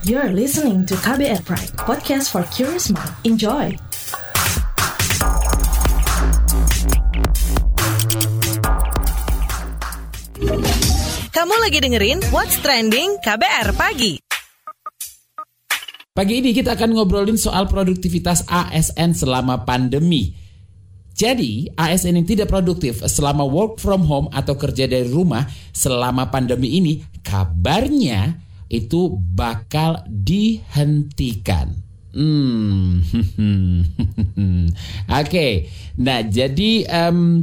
You're listening to KBR Pride, podcast for curious mind. Enjoy! Kamu lagi dengerin What's Trending KBR Pagi. Pagi ini kita akan ngobrolin soal produktivitas ASN selama pandemi. Jadi, ASN yang tidak produktif selama work from home atau kerja dari rumah selama pandemi ini kabarnya itu bakal dihentikan. Hmm, oke. Okay. Nah, jadi um,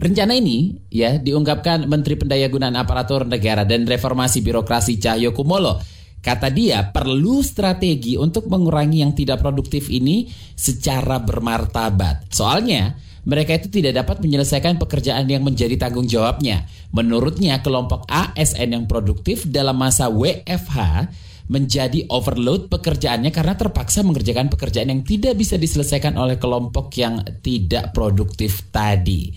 rencana ini ya diungkapkan Menteri Pendayagunaan Aparatur Negara dan Reformasi Birokrasi Cahyo Kumolo. Kata dia perlu strategi untuk mengurangi yang tidak produktif ini secara bermartabat. Soalnya mereka itu tidak dapat menyelesaikan pekerjaan yang menjadi tanggung jawabnya. Menurutnya kelompok ASN yang produktif dalam masa WFH menjadi overload pekerjaannya karena terpaksa mengerjakan pekerjaan yang tidak bisa diselesaikan oleh kelompok yang tidak produktif tadi.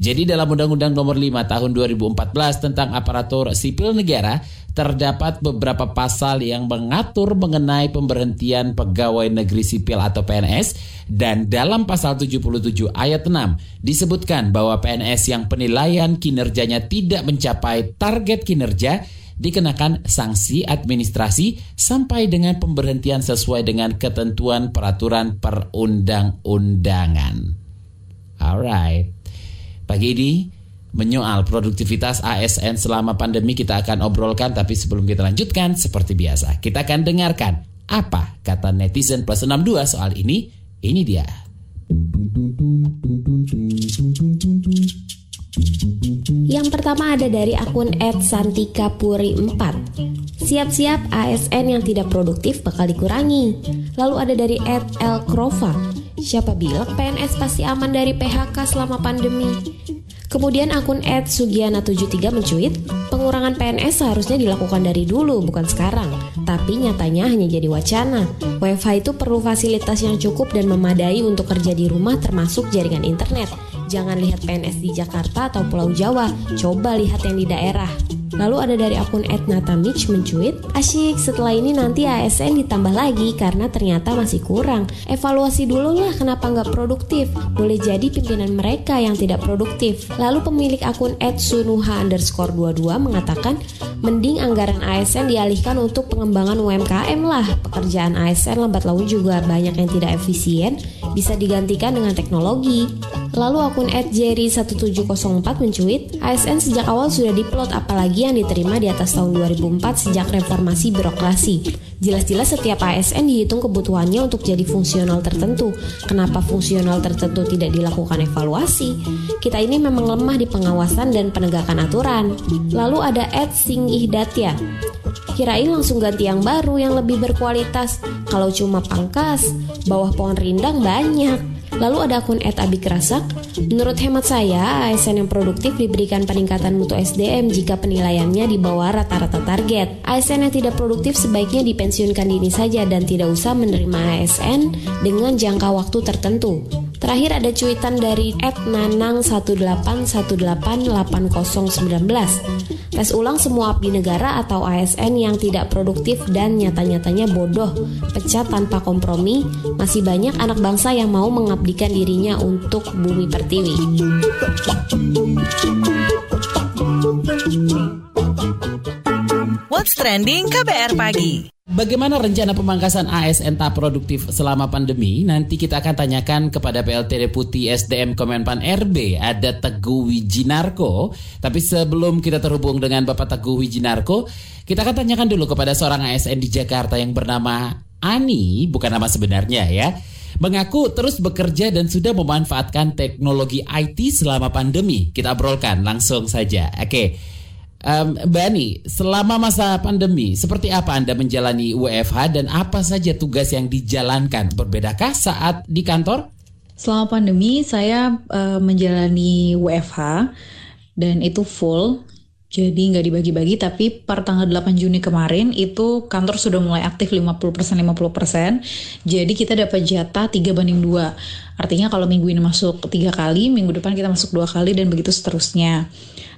Jadi dalam Undang-Undang Nomor 5 Tahun 2014 tentang Aparatur Sipil Negara terdapat beberapa pasal yang mengatur mengenai pemberhentian pegawai negeri sipil atau PNS dan dalam pasal 77 ayat 6 disebutkan bahwa PNS yang penilaian kinerjanya tidak mencapai target kinerja dikenakan sanksi administrasi sampai dengan pemberhentian sesuai dengan ketentuan peraturan perundang-undangan. Alright. Pagi ini menyoal produktivitas ASN selama pandemi kita akan obrolkan tapi sebelum kita lanjutkan seperti biasa kita akan dengarkan apa kata netizen plus 62 soal ini ini dia Yang pertama ada dari akun @santikapuri4. Siap-siap ASN yang tidak produktif bakal dikurangi. Lalu ada dari @elkrova. Siapa bilang PNS pasti aman dari PHK selama pandemi? Kemudian akun @sugiana73 mencuit, pengurangan PNS seharusnya dilakukan dari dulu bukan sekarang, tapi nyatanya hanya jadi wacana. WiFi itu perlu fasilitas yang cukup dan memadai untuk kerja di rumah termasuk jaringan internet. Jangan lihat PNS di Jakarta atau Pulau Jawa, coba lihat yang di daerah. Lalu ada dari akun @natamich mencuit, asyik setelah ini nanti ASN ditambah lagi karena ternyata masih kurang. Evaluasi dulu lah kenapa nggak produktif. Boleh jadi pimpinan mereka yang tidak produktif. Lalu pemilik akun @sunuha underscore 22 mengatakan, mending anggaran ASN dialihkan untuk pengembangan UMKM lah. Pekerjaan ASN lambat laun juga banyak yang tidak efisien, bisa digantikan dengan teknologi. Lalu akun @jerry1704 mencuit, ASN sejak awal sudah diplot apalagi yang diterima di atas tahun 2004 sejak reformasi birokrasi. Jelas-jelas setiap ASN dihitung kebutuhannya untuk jadi fungsional tertentu. Kenapa fungsional tertentu tidak dilakukan evaluasi? Kita ini memang lemah di pengawasan dan penegakan aturan. Lalu ada Ed Sing Ihdatya. Kirain langsung ganti yang baru yang lebih berkualitas. Kalau cuma pangkas, bawah pohon rindang banyak. Lalu ada akun @abikerasak. Menurut hemat saya, ASN yang produktif diberikan peningkatan mutu SDM jika penilaiannya di bawah rata-rata target. ASN yang tidak produktif sebaiknya dipensiunkan dini saja dan tidak usah menerima ASN dengan jangka waktu tertentu. Terakhir ada cuitan dari @nanang18188019. Tes ulang semua abdi negara atau ASN yang tidak produktif dan nyata-nyatanya bodoh, pecat tanpa kompromi, masih banyak anak bangsa yang mau mengabdikan dirinya untuk bumi pertiwi. What's Trending KBR Pagi. Bagaimana rencana pemangkasan ASN tak produktif selama pandemi? Nanti kita akan tanyakan kepada PLT Deputi SDM Kemenpan RB, ada Teguh Wijinarko. Tapi sebelum kita terhubung dengan Bapak Teguh Wijinarko, kita akan tanyakan dulu kepada seorang ASN di Jakarta yang bernama Ani, bukan nama sebenarnya ya. Mengaku terus bekerja dan sudah memanfaatkan teknologi IT selama pandemi. Kita obrolkan langsung saja. Oke. Um, Bani, selama masa pandemi, seperti apa Anda menjalani WFH dan apa saja tugas yang dijalankan? Berbedakah saat di kantor? Selama pandemi, saya uh, menjalani WFH dan itu full. Jadi nggak dibagi-bagi, tapi per tanggal 8 Juni kemarin itu kantor sudah mulai aktif 50% 50%. Jadi kita dapat jatah 3 banding 2. Artinya kalau minggu ini masuk tiga kali, minggu depan kita masuk dua kali dan begitu seterusnya.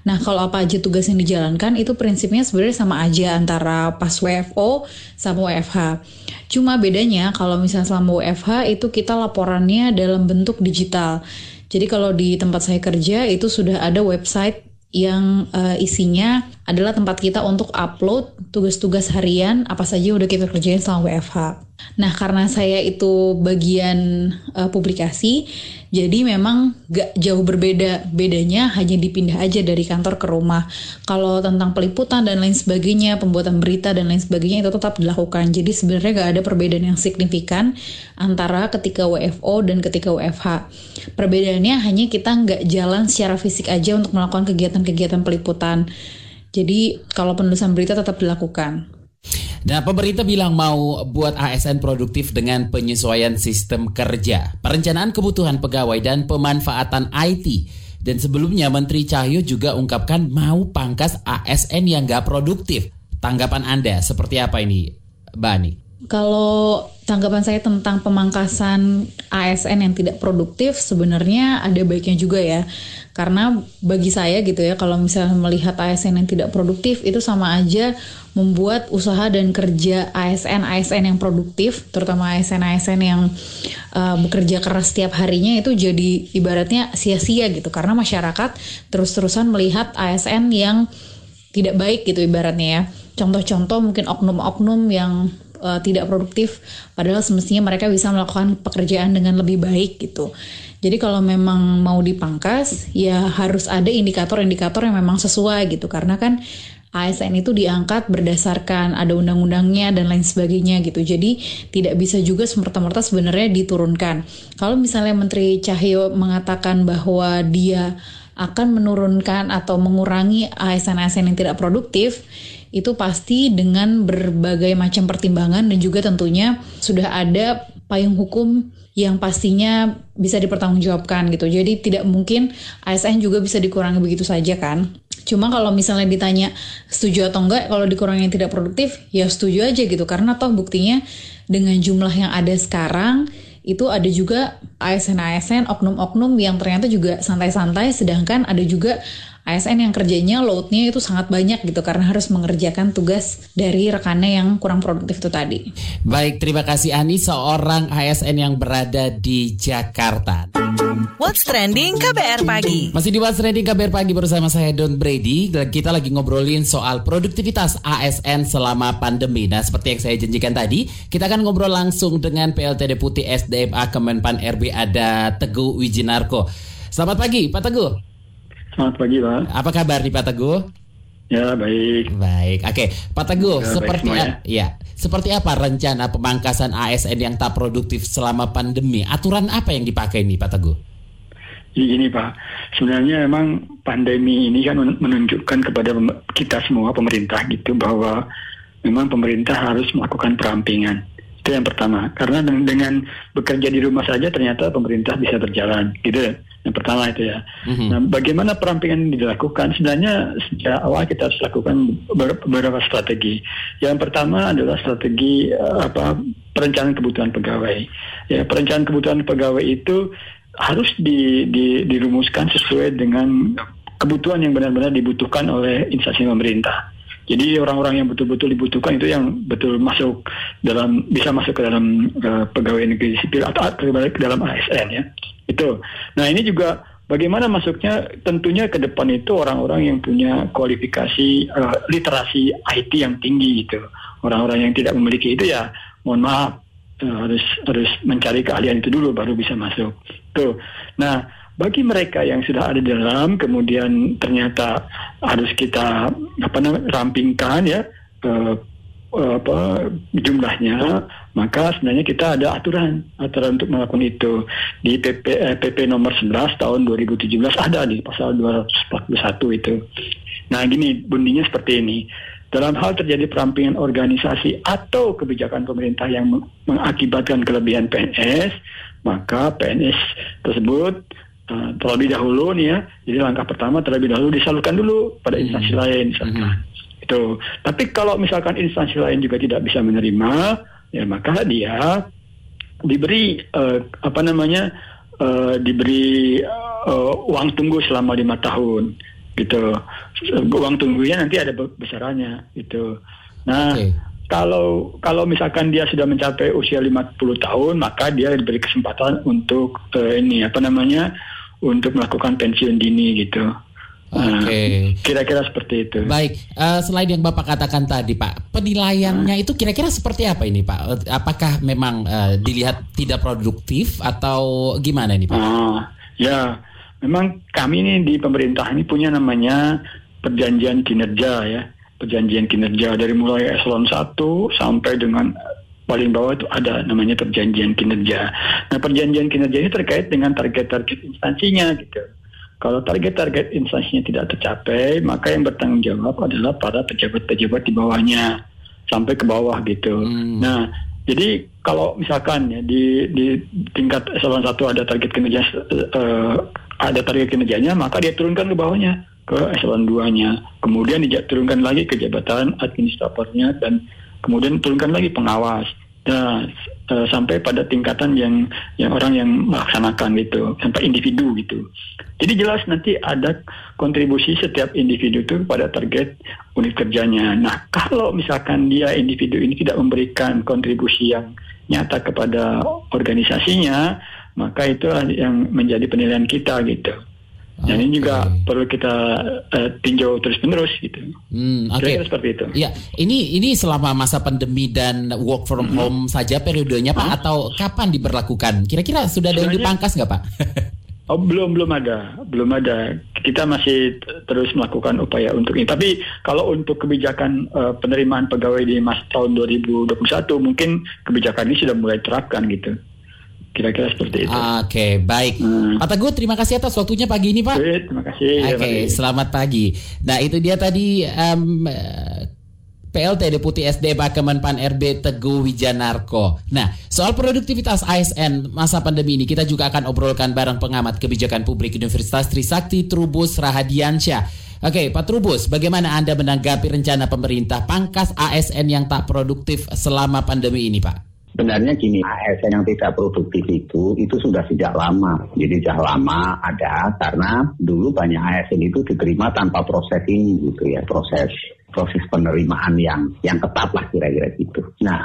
Nah, kalau apa aja tugas yang dijalankan itu prinsipnya sebenarnya sama aja antara pas WFO sama WFH. Cuma bedanya kalau misalnya selama WFH itu kita laporannya dalam bentuk digital. Jadi kalau di tempat saya kerja itu sudah ada website yang uh, isinya adalah tempat kita untuk upload tugas-tugas harian apa saja udah kita kerjain selama WFH. Nah, karena saya itu bagian uh, publikasi, jadi memang gak jauh berbeda. Bedanya hanya dipindah aja dari kantor ke rumah. Kalau tentang peliputan dan lain sebagainya, pembuatan berita dan lain sebagainya itu tetap dilakukan. Jadi sebenarnya gak ada perbedaan yang signifikan antara ketika WFO dan ketika WFH. Perbedaannya hanya kita nggak jalan secara fisik aja untuk melakukan kegiatan-kegiatan peliputan. Jadi kalau penulisan berita tetap dilakukan. Nah, pemerintah bilang mau buat ASN produktif dengan penyesuaian sistem kerja, perencanaan kebutuhan pegawai, dan pemanfaatan IT. Dan sebelumnya Menteri Cahyo juga ungkapkan mau pangkas ASN yang gak produktif. Tanggapan Anda seperti apa ini, Bani? Kalau tanggapan saya tentang pemangkasan ASN yang tidak produktif sebenarnya ada baiknya juga ya. Karena bagi saya gitu ya, kalau misalnya melihat ASN yang tidak produktif itu sama aja membuat usaha dan kerja ASN-ASN yang produktif, terutama ASN-ASN yang uh, bekerja keras setiap harinya itu jadi ibaratnya sia-sia gitu. Karena masyarakat terus-terusan melihat ASN yang tidak baik gitu ibaratnya ya. Contoh-contoh mungkin oknum-oknum yang uh, tidak produktif padahal semestinya mereka bisa melakukan pekerjaan dengan lebih baik gitu. Jadi kalau memang mau dipangkas, ya harus ada indikator-indikator yang memang sesuai gitu. Karena kan ASN itu diangkat berdasarkan ada undang-undangnya dan lain sebagainya gitu. Jadi tidak bisa juga semerta-merta sebenarnya diturunkan. Kalau misalnya Menteri Cahyo mengatakan bahwa dia akan menurunkan atau mengurangi ASN-ASN yang tidak produktif, itu pasti dengan berbagai macam pertimbangan dan juga tentunya sudah ada payung hukum yang pastinya bisa dipertanggungjawabkan gitu. Jadi tidak mungkin ASN juga bisa dikurangi begitu saja kan. Cuma kalau misalnya ditanya setuju atau enggak kalau dikurangi yang tidak produktif, ya setuju aja gitu. Karena toh buktinya dengan jumlah yang ada sekarang itu ada juga ASN-ASN, oknum-oknum yang ternyata juga santai-santai, sedangkan ada juga ASN yang kerjanya loadnya itu sangat banyak gitu karena harus mengerjakan tugas dari rekannya yang kurang produktif itu tadi. Baik, terima kasih Ani seorang ASN yang berada di Jakarta. What's trending KBR pagi? Masih di What's trending KBR pagi bersama saya Don Brady. Kita lagi ngobrolin soal produktivitas ASN selama pandemi. Nah, seperti yang saya janjikan tadi, kita akan ngobrol langsung dengan PLT Deputi SDMA Kemenpan RB ada Teguh Wijinarko. Selamat pagi, Pak Teguh. Selamat pagi, Pak. Apa kabar nih Pak Teguh? Ya, baik. Baik. Oke, Pak Teguh, ya, seperti ya. ya, seperti apa rencana pemangkasan ASN yang tak produktif selama pandemi? Aturan apa yang dipakai nih Pak Teguh? Gini Pak, sebenarnya memang pandemi ini kan menunjukkan kepada kita semua pemerintah gitu bahwa memang pemerintah harus melakukan perampingan. Itu yang pertama. Karena dengan bekerja di rumah saja ternyata pemerintah bisa berjalan gitu. Yang pertama itu ya. Mm-hmm. Nah, bagaimana perampingan ini dilakukan? Sebenarnya sejak awal kita harus lakukan beberapa strategi. Yang pertama adalah strategi uh, apa perencanaan kebutuhan pegawai. Ya, perencanaan kebutuhan pegawai itu harus di, di, dirumuskan sesuai dengan kebutuhan yang benar-benar dibutuhkan oleh instansi pemerintah. Jadi orang-orang yang betul-betul dibutuhkan itu yang betul masuk dalam bisa masuk ke dalam uh, pegawai negeri sipil atau ke dalam ASN ya. Itu. Nah ini juga bagaimana masuknya tentunya ke depan itu orang-orang yang punya kualifikasi uh, literasi IT yang tinggi itu. Orang-orang yang tidak memiliki itu ya mohon maaf uh, harus harus mencari keahlian itu dulu baru bisa masuk. Tuh. Nah bagi mereka yang sudah ada di dalam kemudian ternyata harus kita apa namanya rampingkan ya uh, apa jumlahnya maka sebenarnya kita ada aturan aturan untuk melakukan itu di PP eh, PP nomor 11 tahun 2017 ada di pasal 241 itu. Nah gini bunyinya seperti ini. Dalam hal terjadi perampingan organisasi atau kebijakan pemerintah yang mengakibatkan kelebihan PNS, maka PNS tersebut uh, terlebih dahulu nih ya. Jadi langkah pertama terlebih dahulu disalurkan dulu pada instansi Hmm. lain misalkan. Itu. Tapi kalau misalkan instansi lain juga tidak bisa menerima, ya maka dia diberi eh, apa namanya eh, diberi eh, uang tunggu selama lima tahun gitu. Uang tunggunya nanti ada be- besarannya gitu. Nah Oke. kalau kalau misalkan dia sudah mencapai usia 50 tahun maka dia diberi kesempatan untuk eh, ini apa namanya untuk melakukan pensiun dini gitu. Oke. Kira-kira seperti itu. Baik, eh, selain yang Bapak katakan tadi, Pak, penilaiannya itu kira-kira seperti apa ini, Pak? Apakah memang eh, dilihat tidak produktif atau gimana ini, Pak? Ah, ya, memang kami ini di pemerintah ini punya namanya perjanjian kinerja ya, perjanjian kinerja dari mulai eselon 1 sampai dengan paling bawah itu ada namanya perjanjian kinerja. Nah, perjanjian kinerja ini terkait dengan target-target instansinya gitu. Kalau target-target instansinya tidak tercapai, maka yang bertanggung jawab adalah para pejabat-pejabat di bawahnya sampai ke bawah gitu. Hmm. Nah, jadi kalau misalkan ya di di tingkat eselon 1 ada target kinerja eh, ada target kinerjanya, maka dia turunkan ke bawahnya ke eselon 2-nya. Kemudian diturunkan lagi ke jabatan administratornya dan kemudian turunkan lagi pengawas. Nah, eh, sampai pada tingkatan yang yang orang yang melaksanakan gitu, sampai individu gitu. Jadi jelas nanti ada kontribusi setiap individu itu pada target unit kerjanya. Nah, kalau misalkan dia individu ini tidak memberikan kontribusi yang nyata kepada organisasinya, maka itulah yang menjadi penilaian kita gitu. Dan ini juga perlu kita eh, tinjau terus menerus gitu. Hmm, oke. Kira-kira seperti itu. Ya, ini ini selama masa pandemi dan work from Mm-hmm. home saja periodenya Pak atau kapan diberlakukan? Kira-kira sudah ada yang dipangkas nggak Pak? Oh belum belum ada belum ada kita masih terus melakukan upaya untuk ini tapi kalau untuk kebijakan eh, penerimaan pegawai di masa tahun 2021 mungkin kebijakan ini sudah mulai terapkan gitu kira-kira seperti itu. Oke, baik. Hmm. Pak Teguh, terima kasih atas waktunya pagi ini Pak. Baik, terima kasih. Oke, Terima kasih. selamat pagi. Nah, itu dia tadi eh, PLT Deputi SD Kemenpan RB Teguh Wijanarko. Nah, soal produktivitas ASN masa pandemi ini kita juga akan obrolkan bareng pengamat kebijakan publik Universitas Trisakti Trubus Rahadiansyah. Oke, Pak Trubus, bagaimana Anda menanggapi rencana pemerintah pangkas ASN yang tak produktif selama pandemi ini, Pak? Sebenarnya gini, ASN yang tidak produktif itu itu sudah sejak lama. Jadi sejak lama ada karena dulu banyak ASN itu diterima tanpa proses ini gitu ya, proses proses penerimaan yang yang ketat lah kira-kira gitu. Nah,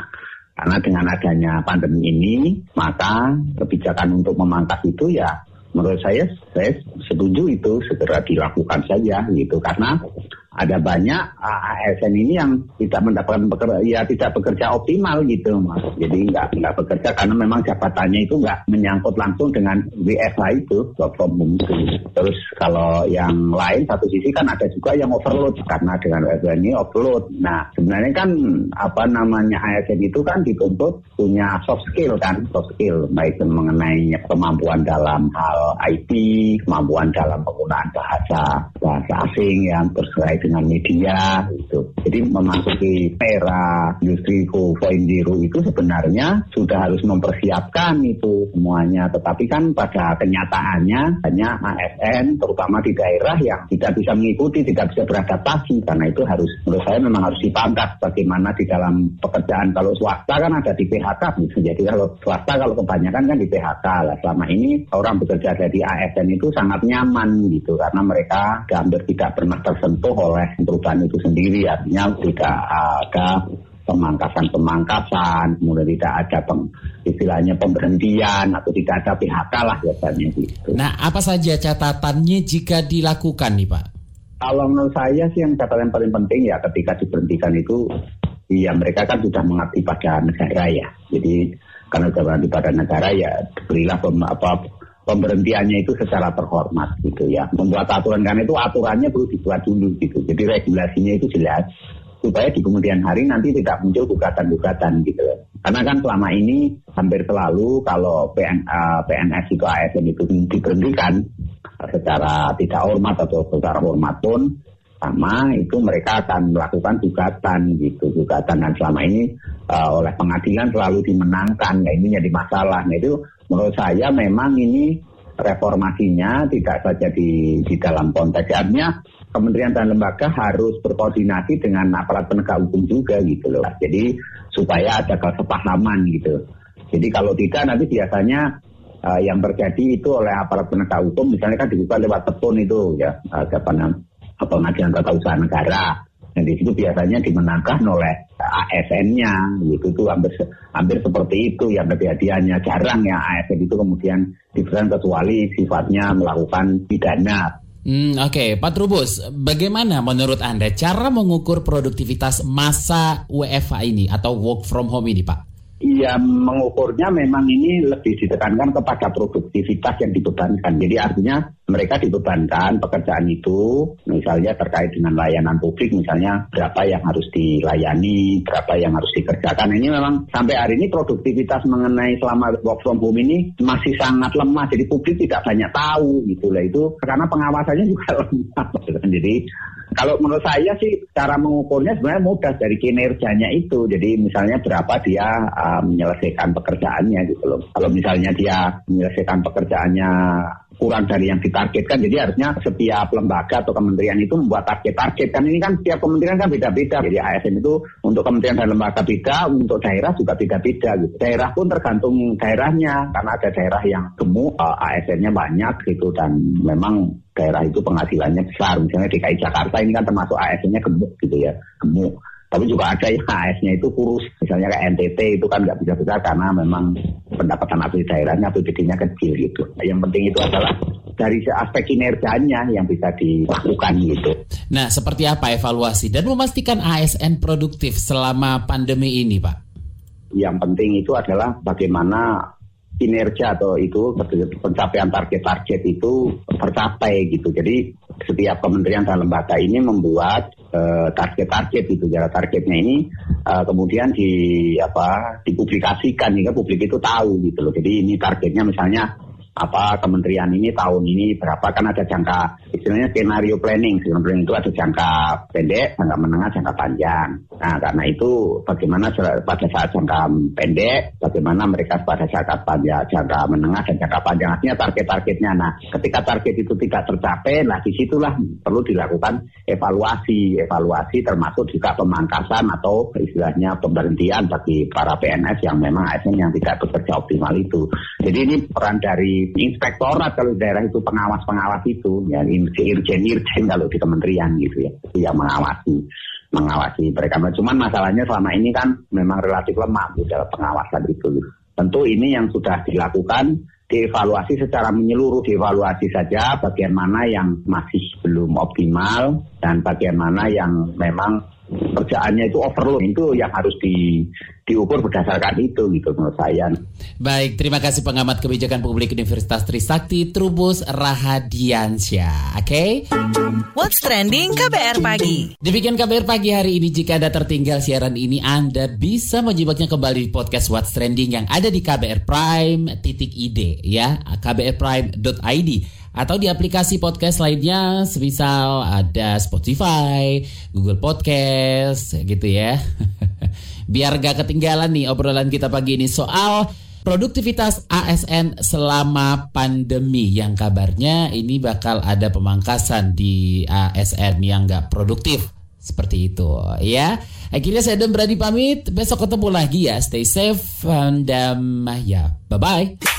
karena dengan adanya pandemi ini, maka kebijakan untuk memangkas itu ya menurut saya saya setuju itu segera dilakukan saja gitu karena ada banyak ASN ini yang tidak mendapatkan bekerja, ya tidak bekerja optimal gitu mas. Jadi nggak nggak bekerja karena memang jabatannya itu nggak menyangkut langsung dengan WFH itu work from home. Terus kalau yang lain satu sisi kan ada juga yang overload karena dengan WFH ini overload. Nah sebenarnya kan apa namanya ASN itu kan dituntut punya soft skill kan soft skill baik mengenai kemampuan dalam hal IT, kemampuan dalam penggunaan bahasa bahasa asing yang bersesuai dengan media itu. Jadi memasuki era industri 4.0 itu sebenarnya sudah harus mempersiapkan itu semuanya. Tetapi kan pada kenyataannya banyak ASN terutama di daerah yang tidak bisa mengikuti, tidak bisa beradaptasi karena itu harus menurut saya memang harus dipangkas bagaimana di dalam pekerjaan kalau swasta kan ada di PHK gitu. Jadi kalau swasta kalau kebanyakan kan di PHK lah. Selama ini orang bekerja dari ASN itu sangat nyaman gitu karena mereka hampir tidak pernah tersentuh oleh perubahan itu sendiri artinya tidak ada pemangkasan-pemangkasan, kemudian tidak ada peng, istilahnya pemberhentian atau tidak ada PHK lah biasanya gitu. Nah, apa saja catatannya jika dilakukan nih, Pak? Kalau menurut saya sih yang catatan yang paling penting ya ketika diberhentikan itu ya mereka kan sudah mengabdi pada negara ya. Jadi karena sudah mengabdi pada negara ya berilah pem, apa, pemberhentiannya itu secara terhormat gitu ya. Membuat aturan karena itu aturannya perlu dibuat dulu gitu. Jadi regulasinya itu jelas supaya di kemudian hari nanti tidak muncul gugatan-gugatan gitu. Karena kan selama ini hampir selalu kalau PN, uh, PNS itu ASN itu diberhentikan secara tidak hormat atau secara hormat pun sama itu mereka akan melakukan gugatan gitu gugatan dan selama ini uh, oleh pengadilan selalu dimenangkan nah ini jadi masalah nah itu menurut saya memang ini reformasinya tidak saja di di dalam konteks artinya kementerian dan lembaga harus berkoordinasi dengan aparat penegak hukum juga gitu loh. Jadi supaya ada kesepahaman gitu. Jadi kalau tidak nanti biasanya uh, yang terjadi itu oleh aparat penegak hukum misalnya kan dibuka lewat telepon itu ya uh, apa namanya pengadilan tata usaha negara dan di situ biasanya dimenangkan oleh ASN-nya gitu itu hampir hampir seperti itu yang kejadiannya jarang ya ASN itu kemudian diberikan kecuali sifatnya melakukan pidana Hmm, Oke, okay. Pak Trubus, bagaimana menurut Anda cara mengukur produktivitas masa WFH ini atau work from home ini, Pak? Ya mengukurnya memang ini lebih ditekankan kepada produktivitas yang dibebankan. Jadi artinya mereka dibebankan pekerjaan itu misalnya terkait dengan layanan publik misalnya berapa yang harus dilayani, berapa yang harus dikerjakan. Ini memang sampai hari ini produktivitas mengenai selama work from home ini masih sangat lemah. Jadi publik tidak banyak tahu gitu lah itu karena pengawasannya juga lemah. Jadi kalau menurut saya sih cara mengukurnya sebenarnya mudah dari kinerjanya itu. Jadi misalnya berapa dia uh, menyelesaikan pekerjaannya gitu loh. Kalau misalnya dia menyelesaikan pekerjaannya kurang dari yang ditargetkan. Jadi harusnya setiap lembaga atau kementerian itu membuat target-target. Kan ini kan setiap kementerian kan beda-beda. Jadi ASN itu untuk kementerian dan lembaga beda, untuk daerah juga beda-beda. Gitu. Daerah pun tergantung daerahnya. Karena ada daerah yang gemuk, uh, ASN-nya banyak gitu. Dan memang daerah itu penghasilannya besar. Misalnya DKI Jakarta ini kan termasuk ASN-nya gemuk gitu ya. Gemuk. Tapi juga ada yang AS-nya itu kurus. Misalnya kayak NTT itu kan nggak bisa besar karena memang pendapatan asli daerahnya APBD-nya kecil gitu. Yang penting itu adalah dari aspek kinerjanya yang bisa dilakukan gitu. Nah, seperti apa evaluasi dan memastikan ASN produktif selama pandemi ini, Pak? Yang penting itu adalah bagaimana kinerja atau itu pencapaian target-target itu tercapai gitu. Jadi setiap kementerian dan lembaga ini membuat target-target uh, itu jarak targetnya ini uh, kemudian di apa dipublikasikan sehingga publik itu tahu gitu loh. Jadi ini targetnya misalnya apa kementerian ini tahun ini berapa kan ada jangka istilahnya skenario planning skenario itu ada jangka pendek jangka menengah jangka panjang. Nah karena itu bagaimana pada saat jangka pendek bagaimana mereka pada saat panjang jangka menengah dan jangka panjang artinya target-targetnya. Nah ketika target itu tidak tercapai nah di situlah perlu dilakukan evaluasi. Evaluasi termasuk juga pemangkasan atau istilahnya pemberhentian bagi para PNS yang memang ASN yang tidak bekerja optimal itu. Jadi ini peran dari inspektorat kalau daerah itu pengawas-pengawas itu ya irjen-irjen kalau di kementerian gitu ya yang mengawasi mengawasi mereka. Cuman masalahnya selama ini kan memang relatif lemah di dalam pengawasan itu. Tentu ini yang sudah dilakukan dievaluasi secara menyeluruh dievaluasi saja bagian mana yang masih belum optimal dan bagian mana yang memang kerjaannya itu overload itu yang harus di diukur berdasarkan itu gitu menurut saya. Baik, terima kasih pengamat kebijakan publik Universitas Trisakti Trubus Rahadiansyah. Oke. Okay? What's trending KBR pagi? Demikian KBR pagi hari ini. Jika Anda tertinggal siaran ini, Anda bisa menyimaknya kembali di podcast What's Trending yang ada di KBR Prime titik id ya kbrprime.id atau di aplikasi podcast lainnya semisal ada Spotify, Google Podcast gitu ya. Biar gak ketinggalan nih obrolan kita pagi ini soal produktivitas ASN selama pandemi yang kabarnya ini bakal ada pemangkasan di ASN yang gak produktif seperti itu ya. Akhirnya saya dan berani pamit. Besok ketemu lagi ya. Stay safe and um, ya bye bye.